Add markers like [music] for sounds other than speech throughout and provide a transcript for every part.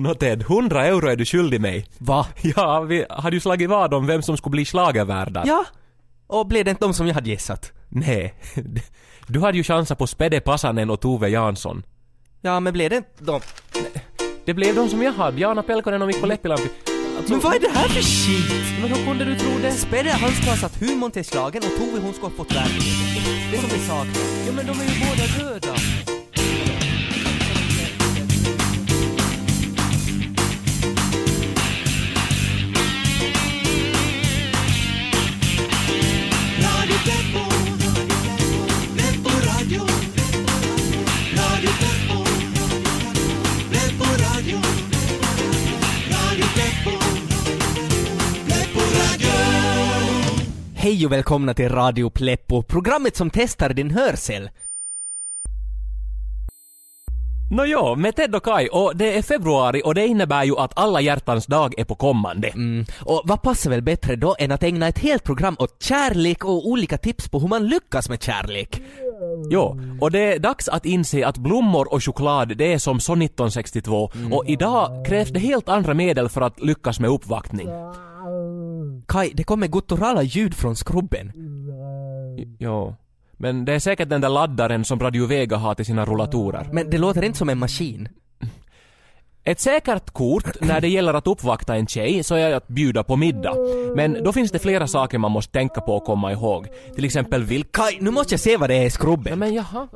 Nå Ted, 100 euro är du skyldig mig. Va? Ja, vi hade ju slagit vad om vem som skulle bli schlagervärdar. Ja? Och blev det inte de som jag hade gissat? Nej. [laughs] Du hade ju chansen på Spede Pasanen och Tove Jansson. Ja, men blev det inte de? Det blev de som jag hade, Jana Pelkonen och Mikko Leppilampi. Alltså, Men vad är det här för shit? men hur kunde du tro det? Spede han ska ha satt humorn till slagen och Tove hon ska ha fått verkligheten. Det är som vi saknar. Ja men de är ju båda döda. Hej och välkomna till Radio Pleppo, programmet som testar din hörsel. Nåja, med Ted och Kai, och det är februari och det innebär ju att alla hjärtans dag är på kommande. Mm. Och vad passar väl bättre då än att ägna ett helt program åt kärlek och olika tips på hur man lyckas med kärlek? Jo, och det är dags att inse att blommor och choklad det är som så 1962 och idag krävs det helt andra medel för att lyckas med uppvaktning. Kai, det kommer gutturala ljud från skrubben. Jo. Men det är säkert den där laddaren som Radio Vega har till sina rullatorer. Men det låter inte som en maskin. Ett säkert kort när det gäller att uppvakta en tjej så är att bjuda på middag. Men då finns det flera saker man måste tänka på och komma ihåg. Till exempel vilka... Kai, nu måste jag se vad det är i Ja, skrubben. men jaha.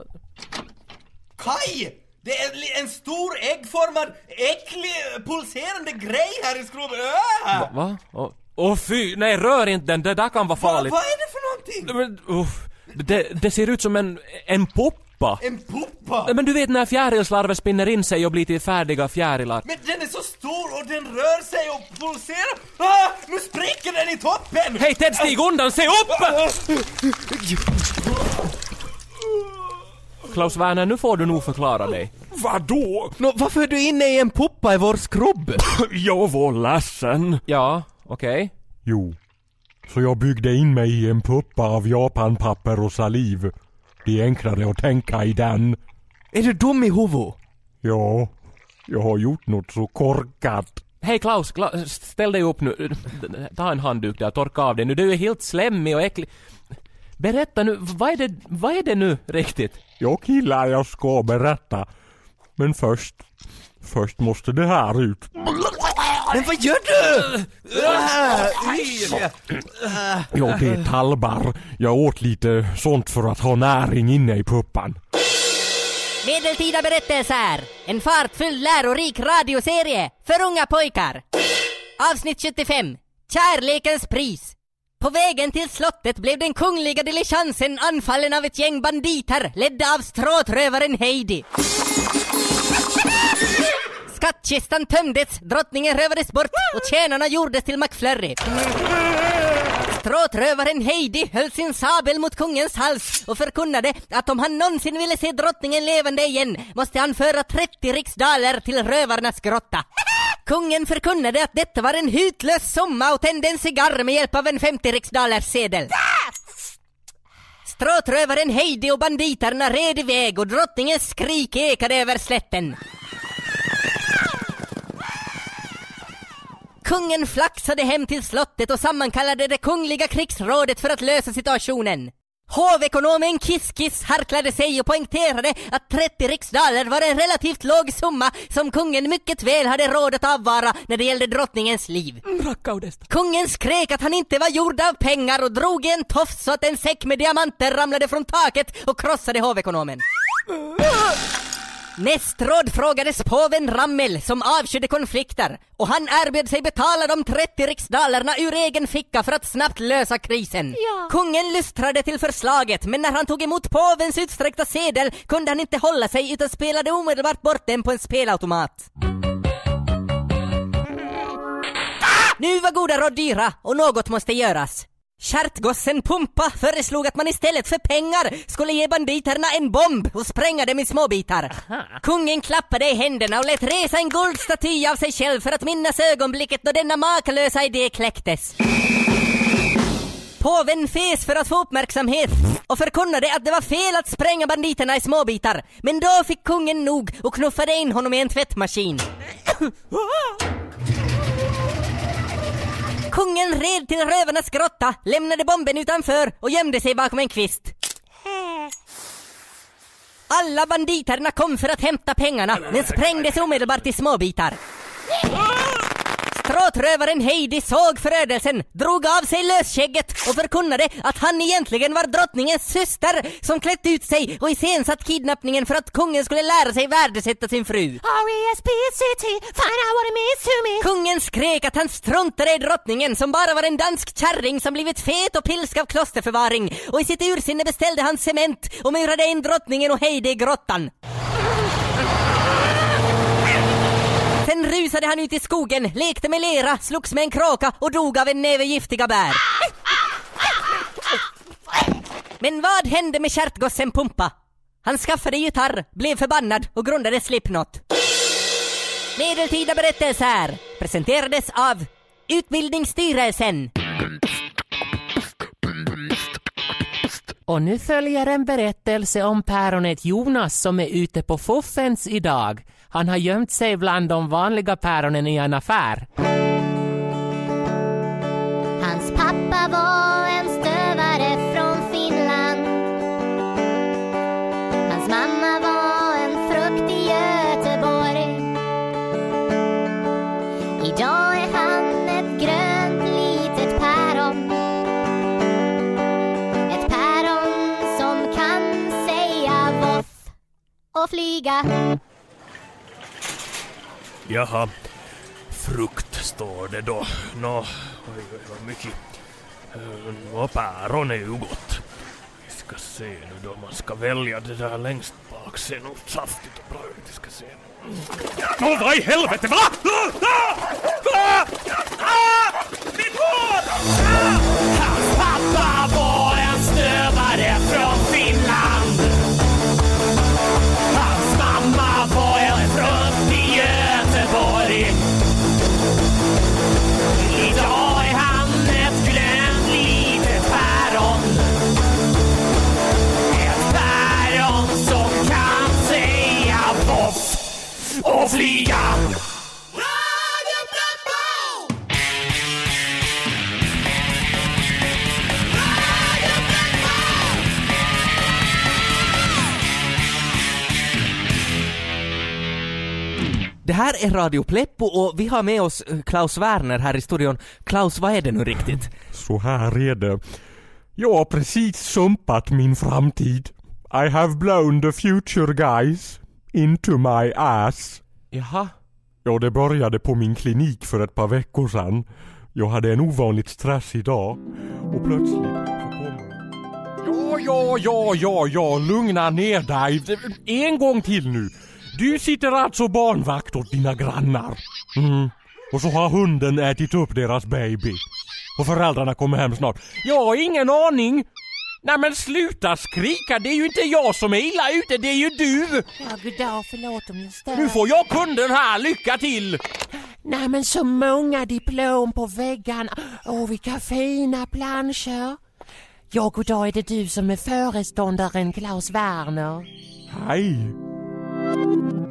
Kaj! Det är en stor äggformad, äcklig, pulserande grej här i skrubben. Äh! Va? Åh oh, fy, nej rör inte den, det där kan vara Va, farligt. vad är det för någonting? Men, uff, det, det ser ut som en, en poppa. En puppa? Men du vet när fjärilslarver spinner in sig och blir till färdiga fjärilar. Men den är så stor och den rör sig och pulserar. Ah, nu spricker den i toppen! Hej Ted, stig undan, se upp! Klaus Werner, nu får du nog förklara dig. Vadå? Nå, varför är du inne i en puppa i vår skrubb? [laughs] Jag var ledsen. Ja, okej. Jo. Så jag byggde in mig i en puppa av japanpapper och saliv. Det är enklare att tänka i den. Är du dum i huvudet? Ja, jag har gjort något så korkat. Hej Klaus, Kla- ställ dig upp nu. Ta en handduk där, torka av dig nu. Du är helt slemmig och äcklig. Berätta nu, vad är det, vad är det nu riktigt? Jag killar, jag ska berätta. Men först, först måste det här ut. Men vad gör du? Ja, det är talbar. Jag åt lite sånt för att ha näring inne i puppan. Medeltida berättelser. En fartfull lärorik radioserie för unga pojkar. Avsnitt 75. Kärlekens pris. På vägen till slottet blev den kungliga diligensen anfallen av ett gäng banditer ledda av stråtrövaren Heidi. Skattkistan tömdes, drottningen rövades bort och tjänarna gjordes till McFlurry. Stråtrövaren Heidi höll sin sabel mot kungens hals och förkunnade att om han någonsin ville se drottningen levande igen måste han föra 30 riksdaler till rövarnas grotta. Kungen förkunnade att detta var en hutlös summa och tände en cigarr med hjälp av en 50 riksdalers sedel. Stråtrövaren Heidi och banditerna red iväg och drottningens skrik ekade över slätten. Kungen flaxade hem till slottet och sammankallade det kungliga krigsrådet för att lösa situationen. Hovekonomen Kiss-Kiss harklade sig och poängterade att 30 riksdaler var en relativt låg summa som kungen mycket väl hade råd att avvara när det gällde drottningens liv. Kungen skrek att han inte var gjord av pengar och drog i en tofs så att en säck med diamanter ramlade från taket och krossade hovekonomen. Nästråd frågades påven Rammel som avskydde konflikter och han erbjöd sig betala de 30 riksdalerna ur egen ficka för att snabbt lösa krisen. Kungen lystrade till förslaget men när han tog emot påvens utsträckta sedel kunde han inte hålla sig utan spelade omedelbart bort den på en spelautomat. Nu var goda råd dyra och något måste göras. Kärtgossen Pumpa föreslog att man istället för pengar skulle ge banditerna en bomb och spränga dem i småbitar. Kungen klappade i händerna och lät resa en guldstaty av sig själv för att minnas ögonblicket då denna makalösa idé kläcktes. Påven fes för att få uppmärksamhet och förkunnade att det var fel att spränga banditerna i småbitar. Men då fick kungen nog och knuffade in honom i en tvättmaskin. [laughs] Kungen red till rövarnas grotta, lämnade bomben utanför och gömde sig bakom en kvist. Alla banditerna kom för att hämta pengarna, men sprängdes omedelbart i småbitar. Ah! Stråtrövaren Heidi såg förödelsen, drog av sig lösskägget och förkunnade att han egentligen var drottningens syster som klätt ut sig och iscensatt kidnappningen för att kungen skulle lära sig värdesätta sin fru. R-E-S-P-C-T, find out what it means to me. Kungen skrek att han struntade i drottningen som bara var en dansk kärring som blivit fet och pilsk av klosterförvaring och i sitt ursinne beställde han cement och murade in drottningen och Heidi i grottan. Sen rusade han ut i skogen, lekte med lera, slogs med en kråka och dog av en näve giftiga bär. Men vad hände med kärtgossen Pumpa? Han skaffade gitarr, blev förbannad och grundade Slipknot. Medeltida berättelser presenterades av Utbildningsstyrelsen. Och nu följer en berättelse om päronet Jonas som är ute på fuffens idag. Han har gömt sig bland de vanliga päronen i en affär. Hans pappa var en stövare från Finland. Hans mamma var en frukt i Göteborg. Idag är han ett grönt litet päron. Ett päron som kan säga voff och flyga. Jaha, frukt står det då. Nå, oj, oj, vad mycket. Eh, Nå, päron är ju gott. Vi ska se nu då, man ska välja det där längst bak. Ser nog saftigt och bra ut. Vi ska se. Nå, vad i helvete, va? Ah! Ah! Ah! Är Radio Pleppo och vi har med oss eh, Klaus Werner här i studion. Klaus, vad är det nu riktigt? Så här är det. Jag har precis sumpat min framtid. I have blown the future guys into my ass. Jaha, Ja, det började på min klinik för ett par veckor sedan. Jag hade en ovanligt stressig dag och plötsligt så kommer... Ja, ja, ja, ja, ja, lugna ner dig. En gång till nu. Du sitter alltså barnvakt åt dina grannar. Mm. Och så har hunden ätit upp deras baby. Och föräldrarna kommer hem snart. Jag har ingen aning. Nej men sluta skrika, det är ju inte jag som är illa ute, det är ju du! Ja, goddag, förlåt om jag stör. Nu får jag kunden här, lycka till! Nej men så många diplom på väggarna. Åh vilka fina planscher. Ja, goddag, är det du som är föreståndaren Klaus Werner? Hej!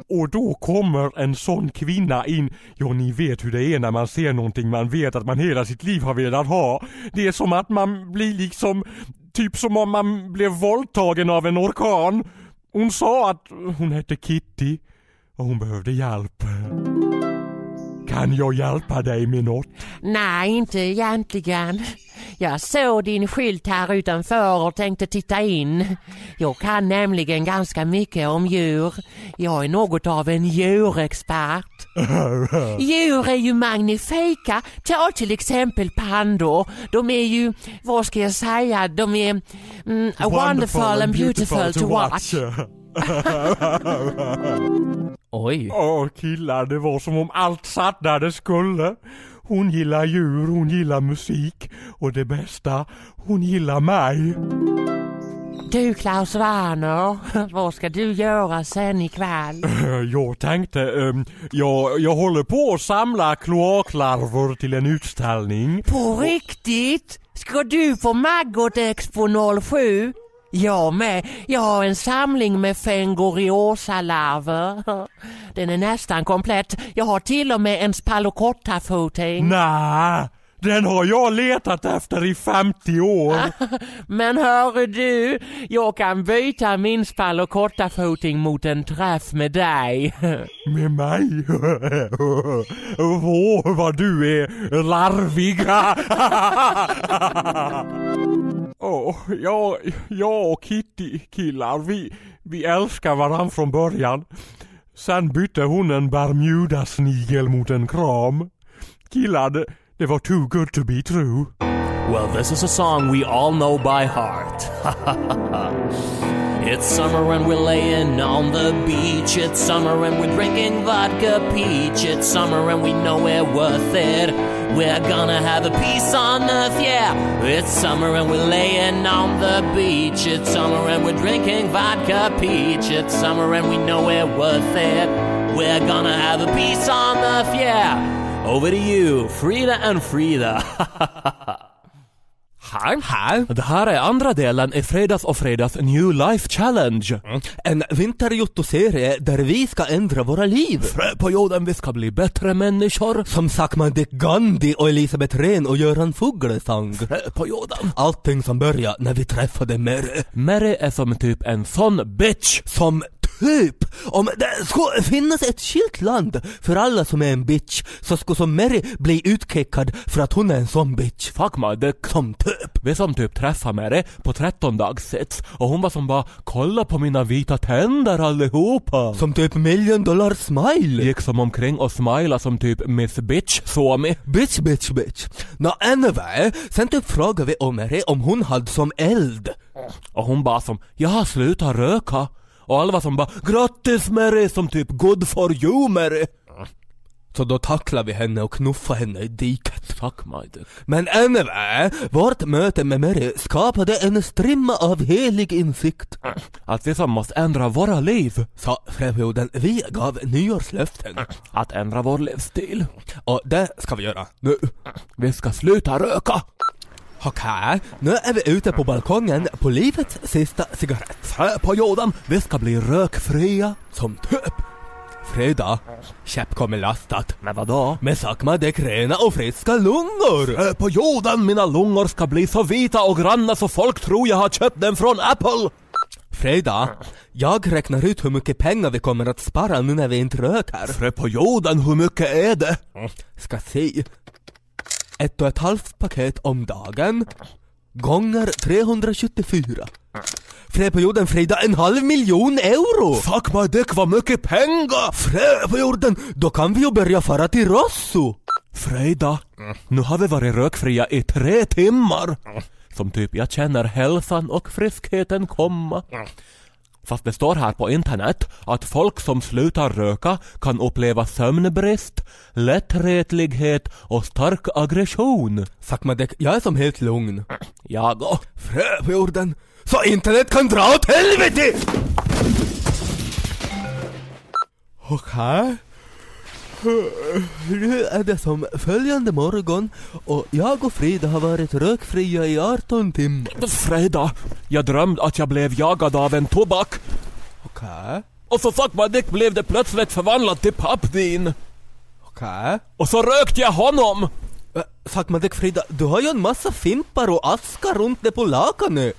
Och då kommer en sån kvinna in. Ja, ni vet hur det är när man ser någonting man vet att man hela sitt liv har velat ha. Det är som att man blir liksom, typ som om man blev våldtagen av en orkan. Hon sa att hon hette Kitty och hon behövde hjälp. Kan jag hjälpa dig med något? Nej, inte egentligen. Jag såg din skylt här utanför och tänkte titta in. Jag kan nämligen ganska mycket om djur. Jag är något av en djurexpert. [laughs] Djur är ju magnifika. Ta till exempel pandor. De är ju, vad ska jag säga, de är mm, wonderful, and beautiful, to watch. [laughs] [laughs] Oj. Åh killar, det var som om allt satt där det skulle. Hon gillar djur, hon gillar musik och det bästa, hon gillar mig. Du Klaus Werner, [laughs] vad ska du göra sen ikväll? [laughs] Jag tänkte, ehm, jag, jag håller på att samla kloaklarver till en utställning. På riktigt? Ska du på Maggot Expo 07? Jag med. Jag har en samling med Fengoriosa-larver. [laughs] Den är nästan komplett. Jag har till och med en spalocotta-foting. Nej, den har jag letat efter i 50 år. [laughs] Men hörru du, jag kan byta min spalocotta-foting mot en träff med dig. [laughs] Med mig? Åh, vad du är larvig. Åh, jag, jag och Kitty killar, vi, vi älskar varann från början. Sen bytte hon en Bermuda-snigel mot en kram. Killar, det, det var too good to be true. Well, this is a song we all know by heart. [laughs] it's summer and we're laying on the beach. It's summer and we're drinking vodka peach. It's summer and we know we're worth it. We're gonna have a peace on earth, yeah. It's summer and we're laying on the beach. It's summer and we're drinking vodka peach. It's summer and we know we're worth it. We're gonna have a peace on earth, yeah. Over to you, Frida and Frida. [laughs] Här? Här? Det här är andra delen i Fredags och Fredags New Life Challenge. En vinterjotto-serie där vi ska ändra våra liv. Frö på jorden, vi ska bli bättre människor. Som Sakman Dick Gandhi och Elisabeth Rehn och Göran Fuglesang. Frö på jorden. Allting som började när vi träffade Mary. Mary är som typ en sån bitch. Som typ, om det skulle finnas ett skilt land för alla som är en bitch så skulle som Mary bli utkickad för att hon är en sån bitch. Fuck my dick. Som typ. Vi som typ träffade Mary på 13 dagssits och hon var som bara kolla på mina vita tänder allihopa. Som typ million dollar smile. Gick som omkring och smila som typ Miss Bitch såg mig. Bitch, bitch, bitch. Nå, anyway, sen typ frågade vi om Mary om hon hade som eld. Och hon bara som, jag har slutat röka. Och alla var som bara, grattis Mary, som typ good for you Mary. Så då tacklade vi henne och knuffade henne i diket. Fuck my dick. Men anyway, vårt möte med Mary skapade en strimma av helig insikt. Att vi som måste ändra våra liv. Sa Fröperioden, vi gav nyårslöften. Att ändra vår livsstil. Och det ska vi göra nu. Vi ska sluta röka. Okej, nu är vi ute på balkongen på livets sista cigarett. På jorden, vi ska bli rökfria. Som typ Fredag, käpp kommer lastat. Men vadå? Med sakmadäck rena och friska lungor. Frö på jorden, mina lungor ska bli så vita och granna så folk tror jag har köpt den från Apple. Fredag, jag räknar ut hur mycket pengar vi kommer att spara nu när vi inte röker. Frö på jorden, hur mycket är det? Ska se. Ett och ett halvt paket om dagen gånger 374. Frö på jorden Frida, en halv miljon euro! Fuck my dick, vad mycket pengar! Frö på jorden, då kan vi ju börja fara till Rosso! Frida, nu har vi varit rökfria i tre timmar. Som typ, jag känner hälsan och friskheten komma. Fast det står här på internet att folk som slutar röka kan uppleva sömnbrist, lättretlighet och stark aggression. Sakmadek, jag är som helt lugn. [clears throat] Jag och. Frö på jorden, så internet kan dra åt helvete! Okej. Nu är det som följande morgon och jag och Frida har varit rökfria i 18 timmar. Frida, jag drömde att jag blev jagad av en tobak. Okej. Och så fuck my dick blev det plötsligt förvandlat till pappvin. Okej. Och så rökte jag honom. Äh, Sakmadek Frida, du har ju en massa fimpar och aska runt dig på lakanet.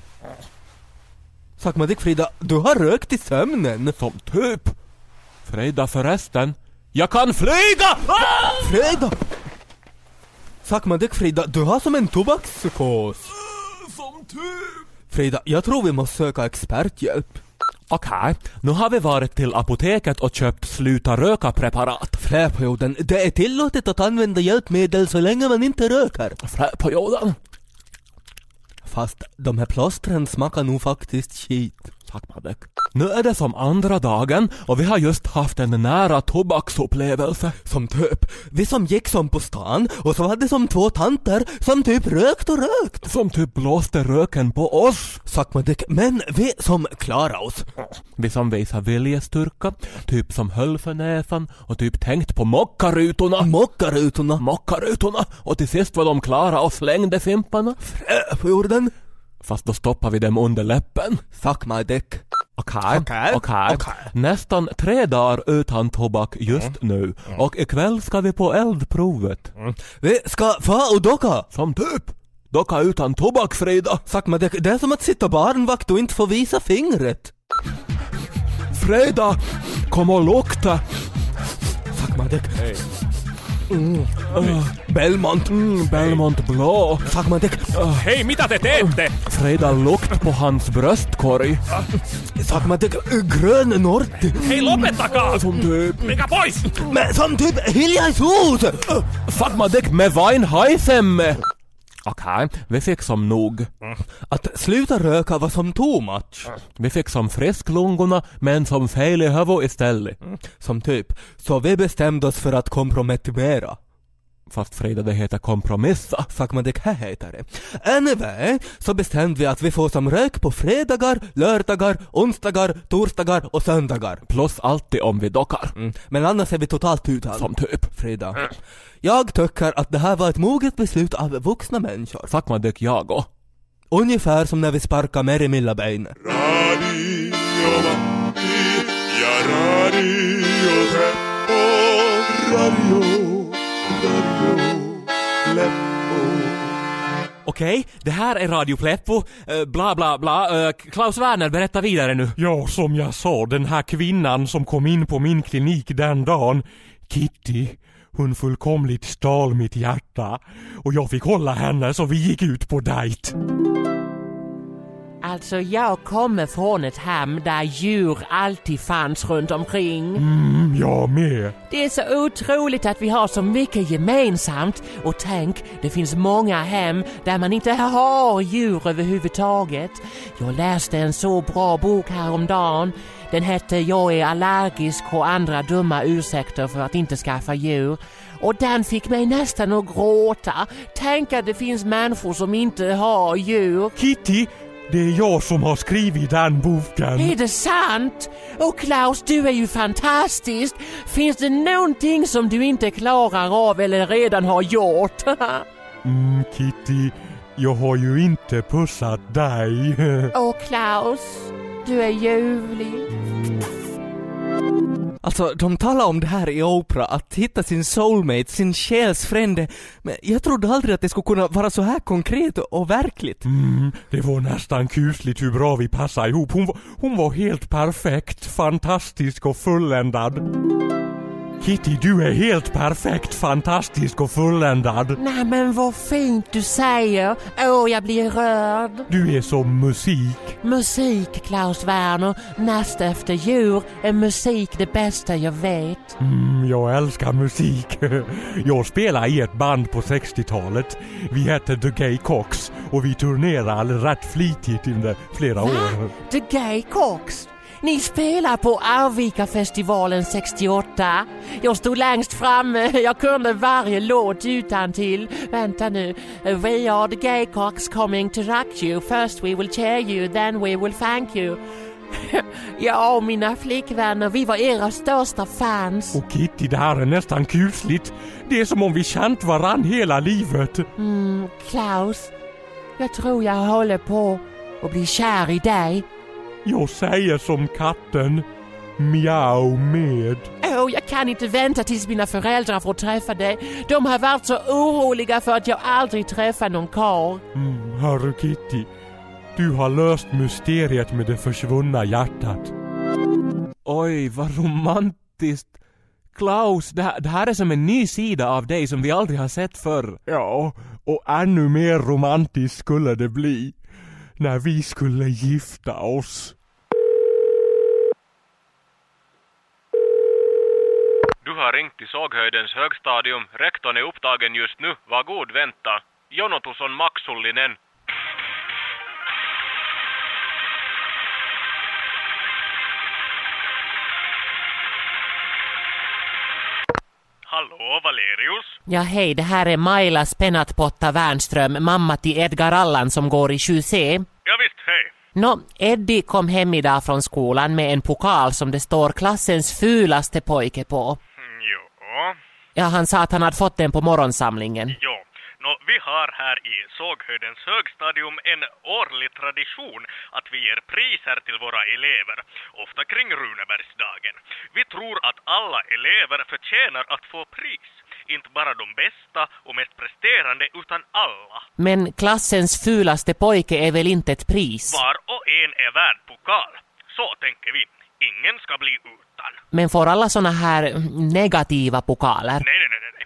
Sakmadek Frida, du har rökt i sömnen. Som typ. Frida förresten, jag kan flyga! Ah! Frida! Sakmadek Frida, du har som en tobakspsykos. Som typ. Frida, jag tror vi måste söka experthjälp. Okej, nu har vi varit till apoteket och köpt sluta röka-preparat. Fröperioden, det är tillåtet att använda hjälpmedel så länge man inte röker. Fröperioden. Fast de här plåstren smakar nog faktiskt skit. Tack Madek. Nu är det som andra dagen och vi har just haft en nära tobaksupplevelse. Som typ, vi som gick som på stan och så var det som två tanter som typ rökt och rökt. Som typ blåste röken på oss. Sakmadek, men vi som klarade oss. Vi som visar viljestyrka, typ som höll för näsan och typ tänkt på mockarutorna. Mockarutorna. Mockarutorna! Och till sist var de klara och slängde fimparna. Frö på jorden. Fast då stoppar vi dem under läppen. Sakmadek. Okej, Okej, okej. okej. Nästan tre dagar utan tobak just nu. Och ikväll ska vi på eldprovet. Vi ska få och docka. Som typ docka utan tobak Frida. Sakmadek, det är som att sitta barnvakt och inte få visa fingret. Frida, kom och lukta. Sakmadek. Belmont. Mm, Belmont blå. Sakmadek. Hei, mitä te teette? Frida lukt på hans bröstkorg. Sakmadek. Grön Norti. Hei, lopettakaa! Som typ. Menkää pois! Men som typ Hiljaisuus. Sakmadek med Weinheisemme. Okej, vi fick som nog. Att sluta röka var som too much. Vi fick som frisklungorna men som fel i huvudet istället. Som typ. Så vi bestämde oss för att kompromettera. Fast Frida det heter kompromissa. Sakmadek, här heter det. Anyway, så bestämde vi att vi får som rök på fredagar, lördagar, onsdagar, torsdagar och söndagar. Plus alltid om vi dockar. Mm. Men annars är vi totalt utan. Som typ. Frida. Jag tycker att det här var ett moget beslut av vuxna människor. Sakmadek jag och. Ungefär som när vi sparkar Meri Milla beinet. Radio Matti ja Radio Teppo. Radio, Radio Okej, det här är Radio Pleppo. uh, bla bla bla. Uh, Klaus Werner, berätta vidare nu. Ja, som jag sa, den här kvinnan som kom in på min klinik den dagen, Kitty, hon fullkomligt stal mitt hjärta. Och jag fick hålla henne så vi gick ut på dejt. Alltså jag kommer från ett hem där djur alltid fanns runt omkring. Mm, jag med. Det är så otroligt att vi har så mycket gemensamt och tänk, det finns många hem där man inte har djur överhuvudtaget. Jag läste en så bra bok häromdagen. Den hette Jag är allergisk och andra dumma ursäkter för att inte skaffa djur. Och den fick mig nästan att gråta. Tänk att det finns människor som inte har djur. Kitty, det är jag som har skrivit den boken. Är det sant? Och Klaus, du är ju fantastisk. Finns det någonting som du inte klarar av eller redan har gjort? [laughs] Mm, Kitty, jag har ju inte pussat dig. [laughs] Åh Klaus, du är ljuvlig. Alltså, de talar om det här i Oprah, att hitta sin soulmate, sin själsfrände. Men jag trodde aldrig att det skulle kunna vara så här konkret och verkligt. Mm, det var nästan kusligt hur bra vi passade ihop. Hon hon var helt perfekt, fantastisk och fulländad. Kitty, du är helt perfekt, fantastisk och fulländad. Nej men vad fint du säger. Åh, jag blir rörd. Du är som musik. Musik, Klaus Werner. Näst efter djur är musik det bästa jag vet. Mm, jag älskar musik. [laughs] Jag spelade i ett band på 60-talet. Vi hette The Gay Cox och vi turnerade rätt flitigt under flera år. The Gay Cox. Ni spelar på Arvika-festivalen 68. Jag stod längst framme, jag kunde varje låt utan till. Vänta nu. We are the gay cocks coming to rock you. First we will cheer you, then we will thank you. [laughs] ja, mina flickvänner, vi var era största fans. Och Kitty, det här är nästan kusligt. Det är som om vi känt varann hela livet. Mm, Klaus, jag tror jag håller på att bli kär i dig. Jag säger som katten. Miau med. Åh, jag kan inte vänta tills mina föräldrar får träffa dig. De har varit så oroliga för att jag aldrig träffar någon karl. Mm, hörru Kitty. Du har löst mysteriet med det försvunna hjärtat. Oj, vad romantiskt. Klaus, det här, det här är som en ny sida av dig som vi aldrig har sett förr. Ja, och ännu mer romantiskt skulle det bli. När vi skulle gifta oss. Du har ringt till Såghöjdens högstadium. Rektorn är upptagen just nu. Var god vänta. Jonotusson Maxullinen. Hallå, Valerius? Ja, hej, det här är Maila Spenatpotta Wernström, mamma till Edgar Allan som går i 7C. Ja, visst, hej. Nå, Eddie kom hem idag från skolan med en pokal som det står klassens fulaste pojke på. Mm, Jo, Ja, han sa att han hade fått den på morgonsamlingen. jo. Vi har här i Såghöjdens högstadium en årlig tradition att vi ger priser till våra elever, ofta kring Runebergsdagen. Vi tror att alla elever förtjänar att få pris. Inte bara de bästa och mest presterande, utan alla. Men klassens fulaste pojke är väl inte ett pris? Var och en är värd pokal. Så tänker vi. Ingen ska bli utan. Men får alla såna här negativa pokaler? Nej, nej, nej, nej, nej.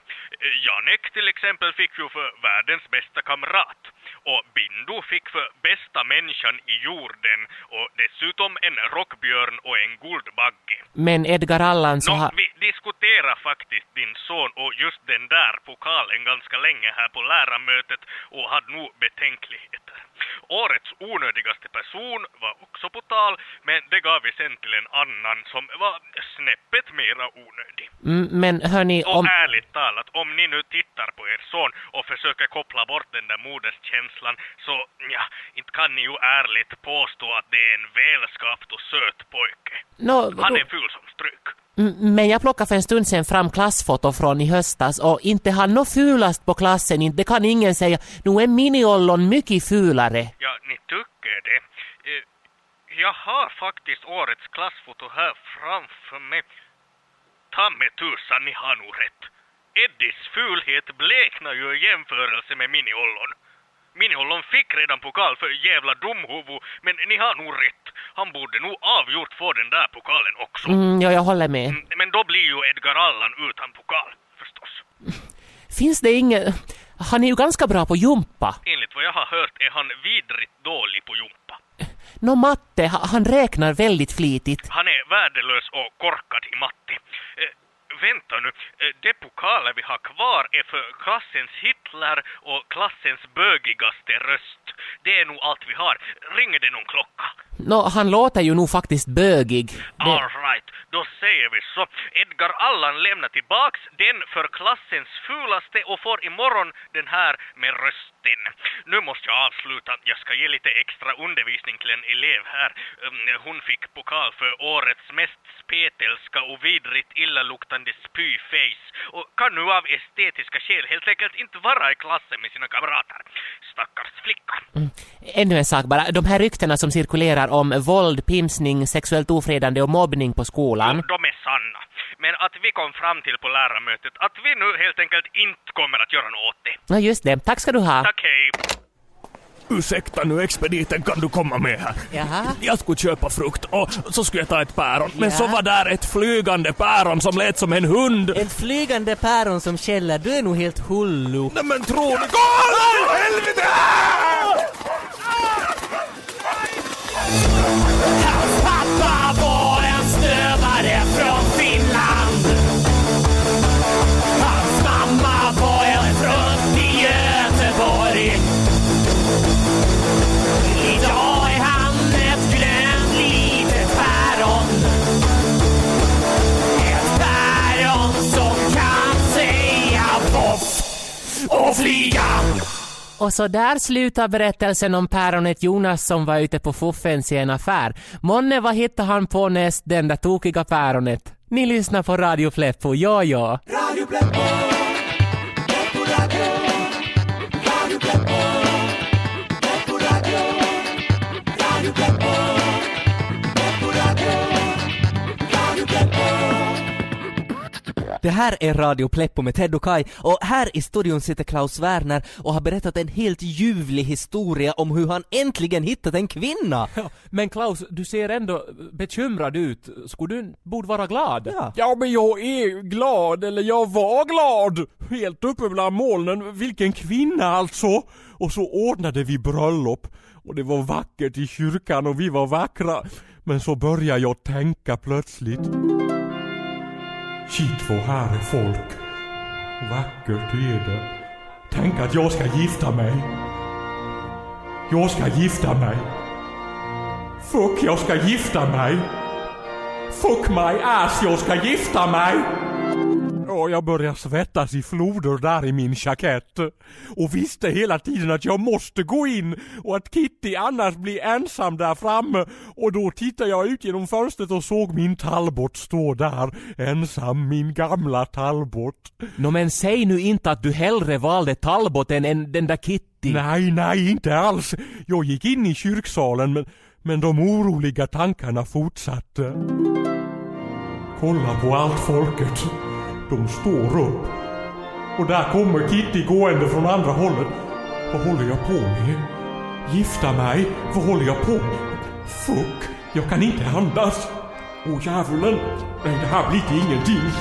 Janek till exempel fick ju för världens bästa kamrat. Och Bindu fick för bästa människan i jorden och dessutom en rockbjörn och en guldbagge. Men Edgar Allan så Nå, har... vi diskuterar faktiskt din son och just den där pokalen ganska länge här på lärarmötet och hade nog betänkligheter. Årets onödigaste person var också på tal, men det gav vi sen till en annan som var snäppet mera onödig. Mm, Men hörni, Och om... ärligt talat, om ni nu tittar på er son och försöker koppla bort den där moderskänslan så ja, inte kan ni ju ärligt påstå att det är en välskapt och söt pojke. Nå, Han är ful som stryk. Mm, men jag plockade för en stund sedan fram klassfoto från i höstas och inte han nå fulast på klassen, inte, det kan ingen säga. Nu är Miniollon mycket fulare. Ja, ni tycker det. Eh, jag har faktiskt årets klassfoto här framför mig. Ta med tusan, ni har nog rätt. Eddies fulhet bleknar ju i jämförelse med Miniollon. Miniollon fick redan pokal för jävla dumhuvud, men ni har nog rätt. Han borde nog avgjort få den där pokalen också. Mm, ja, jag håller med. Mm, Men då blir ju Edgar Allan utan pokal, förstås. [laughs] Finns det inget... Han är ju ganska bra på jumpa. Enligt vad jag har hört är han vidrigt dålig på jumpa. [laughs] Nå, matte, ha- han räknar väldigt flitigt. Han är värdelös och korkad i matte. Vänta nu, eh, de pokaler vi har kvar är för klassens Hitler och klassens bögigaste röst. Det är nog allt vi har. Ringer det någon klocka? Nå, han låter ju nog faktiskt bögig. Det... All right, då säger vi så. Edgar Allan lämnar tillbaks den för klassens fulaste och får imorgon den här med rösten. Nu måste jag avsluta. Jag ska ge lite extra undervisning till en elev här. Um, Hon fick pokal för årets mest spetelska och vidrigt illaluktande spyface och kan nu av estetiska skäl helt enkelt inte vara i klassen med sina kamrater. Stackars flicka. Ännu en sak bara. De här ryktena som cirkulerar om våld, pimsning, sexuellt ofredande och mobbning på skolan. De är sanna. Men att vi kom fram till på lärarmötet att vi nu helt enkelt inte kommer att göra något åt det. Ja, just det. Tack ska du ha. Tack, hej. Ursäkta nu expediten, kan du komma med här? Jaha. Jag skulle köpa frukt och så skulle jag ta ett päron. Men Ja. så var där ett flygande päron som lät som en hund. Ett flygande päron som skäller, du är nog helt hullu. Nej men tror ni... Gå! Helvete! Och så där slutar berättelsen om päronet Jonas som var ute på fuffens i en affär. Månne vad hittade han på näst den där tokiga päronet? Ni lyssnar på Radio Pleppo, ja ja. Det här är Radio Pleppo med Ted och Kai och här i studion sitter Klaus Werner och har berättat en helt ljuvlig historia om hur han äntligen hittat en kvinna. [laughs] Men Klaus, du ser ändå bekymrad ut. Skulle du borde vara glad? Ja. ja, men jag är glad, eller jag var glad! Helt uppe bland molnen. Vilken kvinna alltså! Och så ordnade vi bröllop. Och det var vackert i kyrkan och vi var vackra. Men så började jag tänka plötsligt. Shit vad här är folk. Vackert är det. Tänk att jag ska gifta mig. Jag ska gifta mig. Fuck, jag ska gifta mig. Fuck my ass, jag ska gifta mig. Ja, jag började svettas i floder där i min jackett. Och visste hela tiden att jag måste gå in och att Kitty annars blir ensam där framme. Och då tittade jag ut genom fönstret och såg min Talbot stå där. Ensam, min gamla Talbot. Nå men säg nu inte att du hellre valde Talbot än, än den där Kitty. Nej, nej, inte alls. Jag gick in i kyrksalen men, men de oroliga tankarna fortsatte. Kolla på allt folket. De står upp. Och där kommer Kitty gående från andra hållet. Vad håller jag på med? Gifta mig? Vad håller jag på med? Fuck, jag kan inte andas. Åh djävulen. Nej, det här blir ingenting.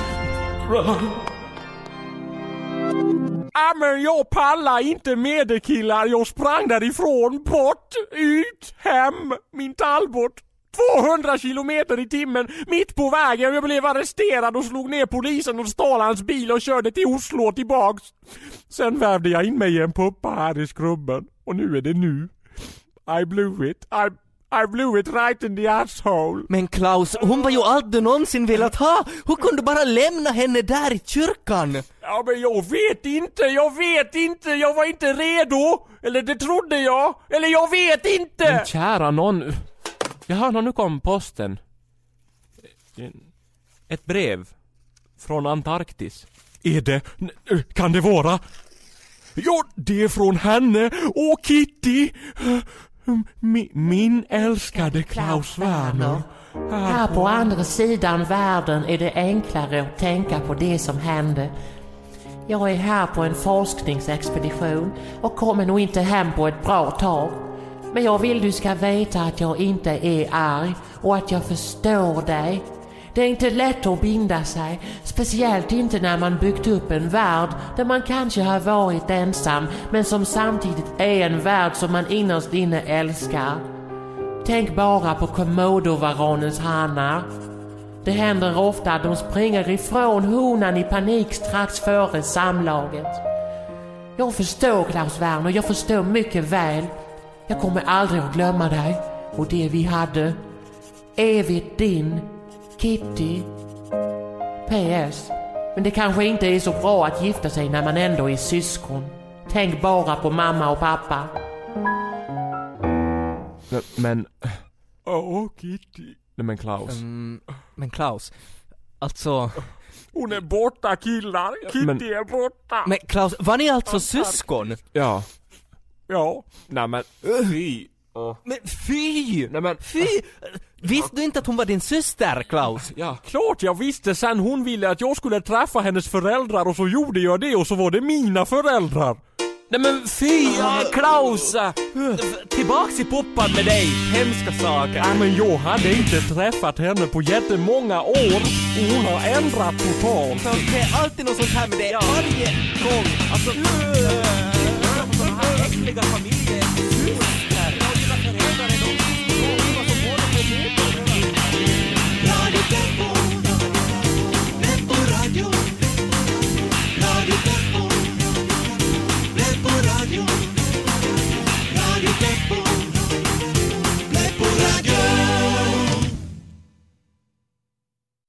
Men jag pallar inte med det killar. Jag sprang därifrån, bort, ut, hem, min Talbot. 200 kilometer i timmen, mitt på vägen. Jag blev arresterad och slog ner polisen och stal hans bil och körde till Oslo och tillbaks. Sen värvde jag in mig i en puppa här i skrubben. Och nu är det nu. I blew it. I, I blew it right in the asshole. Men Klaus, hon var ju allt du någonsin velat ha! Hur kunde du bara lämna henne där i kyrkan? Ja men jag vet inte, jag vet inte, jag var inte redo! Eller det trodde jag, eller jag vet inte! Men kära någon. Jaha, nå, nu kom posten. Ett brev. Från Antarktis. Är det, kan det vara? Ja, det är från henne och Kitty! Min, min älskade Klaus Werner. Här på andra sidan världen är det enklare att tänka på det som hände. Jag är här på en forskningsexpedition och kommer nog inte hem på ett bra tag. Men jag vill du ska veta att jag inte är arg och att jag förstår dig. Det är inte lätt att binda sig, speciellt inte när man byggt upp en värld där man kanske har varit ensam men som samtidigt är en värld som man innerst inne älskar. Tänk bara på komodovaranens hanar. Det händer ofta att de springer ifrån honan i panik strax före samlaget. Jag förstår Klaus Werner, jag förstår mycket väl. Jag kommer aldrig att glömma dig och det vi hade. Evigt din, Kitty. PS. Men det kanske inte är så bra att gifta sig när man ändå är syskon. Tänk bara på mamma och pappa. Men, men, Åh, Kitty. nej men Klaus. Mm, men Klaus, alltså... Hon är borta killar, Kitty men- är borta. Men Klaus, var ni alltså syskon? Ja. Ja. Nej men, fy. Men fy! Nej men, Fy! Visste du inte att hon var din syster, Klaus? ja. Klart jag visste sen hon ville att jag skulle träffa hennes föräldrar och så gjorde jag det och så var det mina föräldrar. Nej men fy! Ja, Klaus! Tillbaks i poppan med dig! Hemska saker. Ja, men jag hade inte träffat henne på jättemånga år och hon har ändrat totalt. Det är alltid något sånt här med dig. Varje gång. Alltså... Såna här äckliga familje...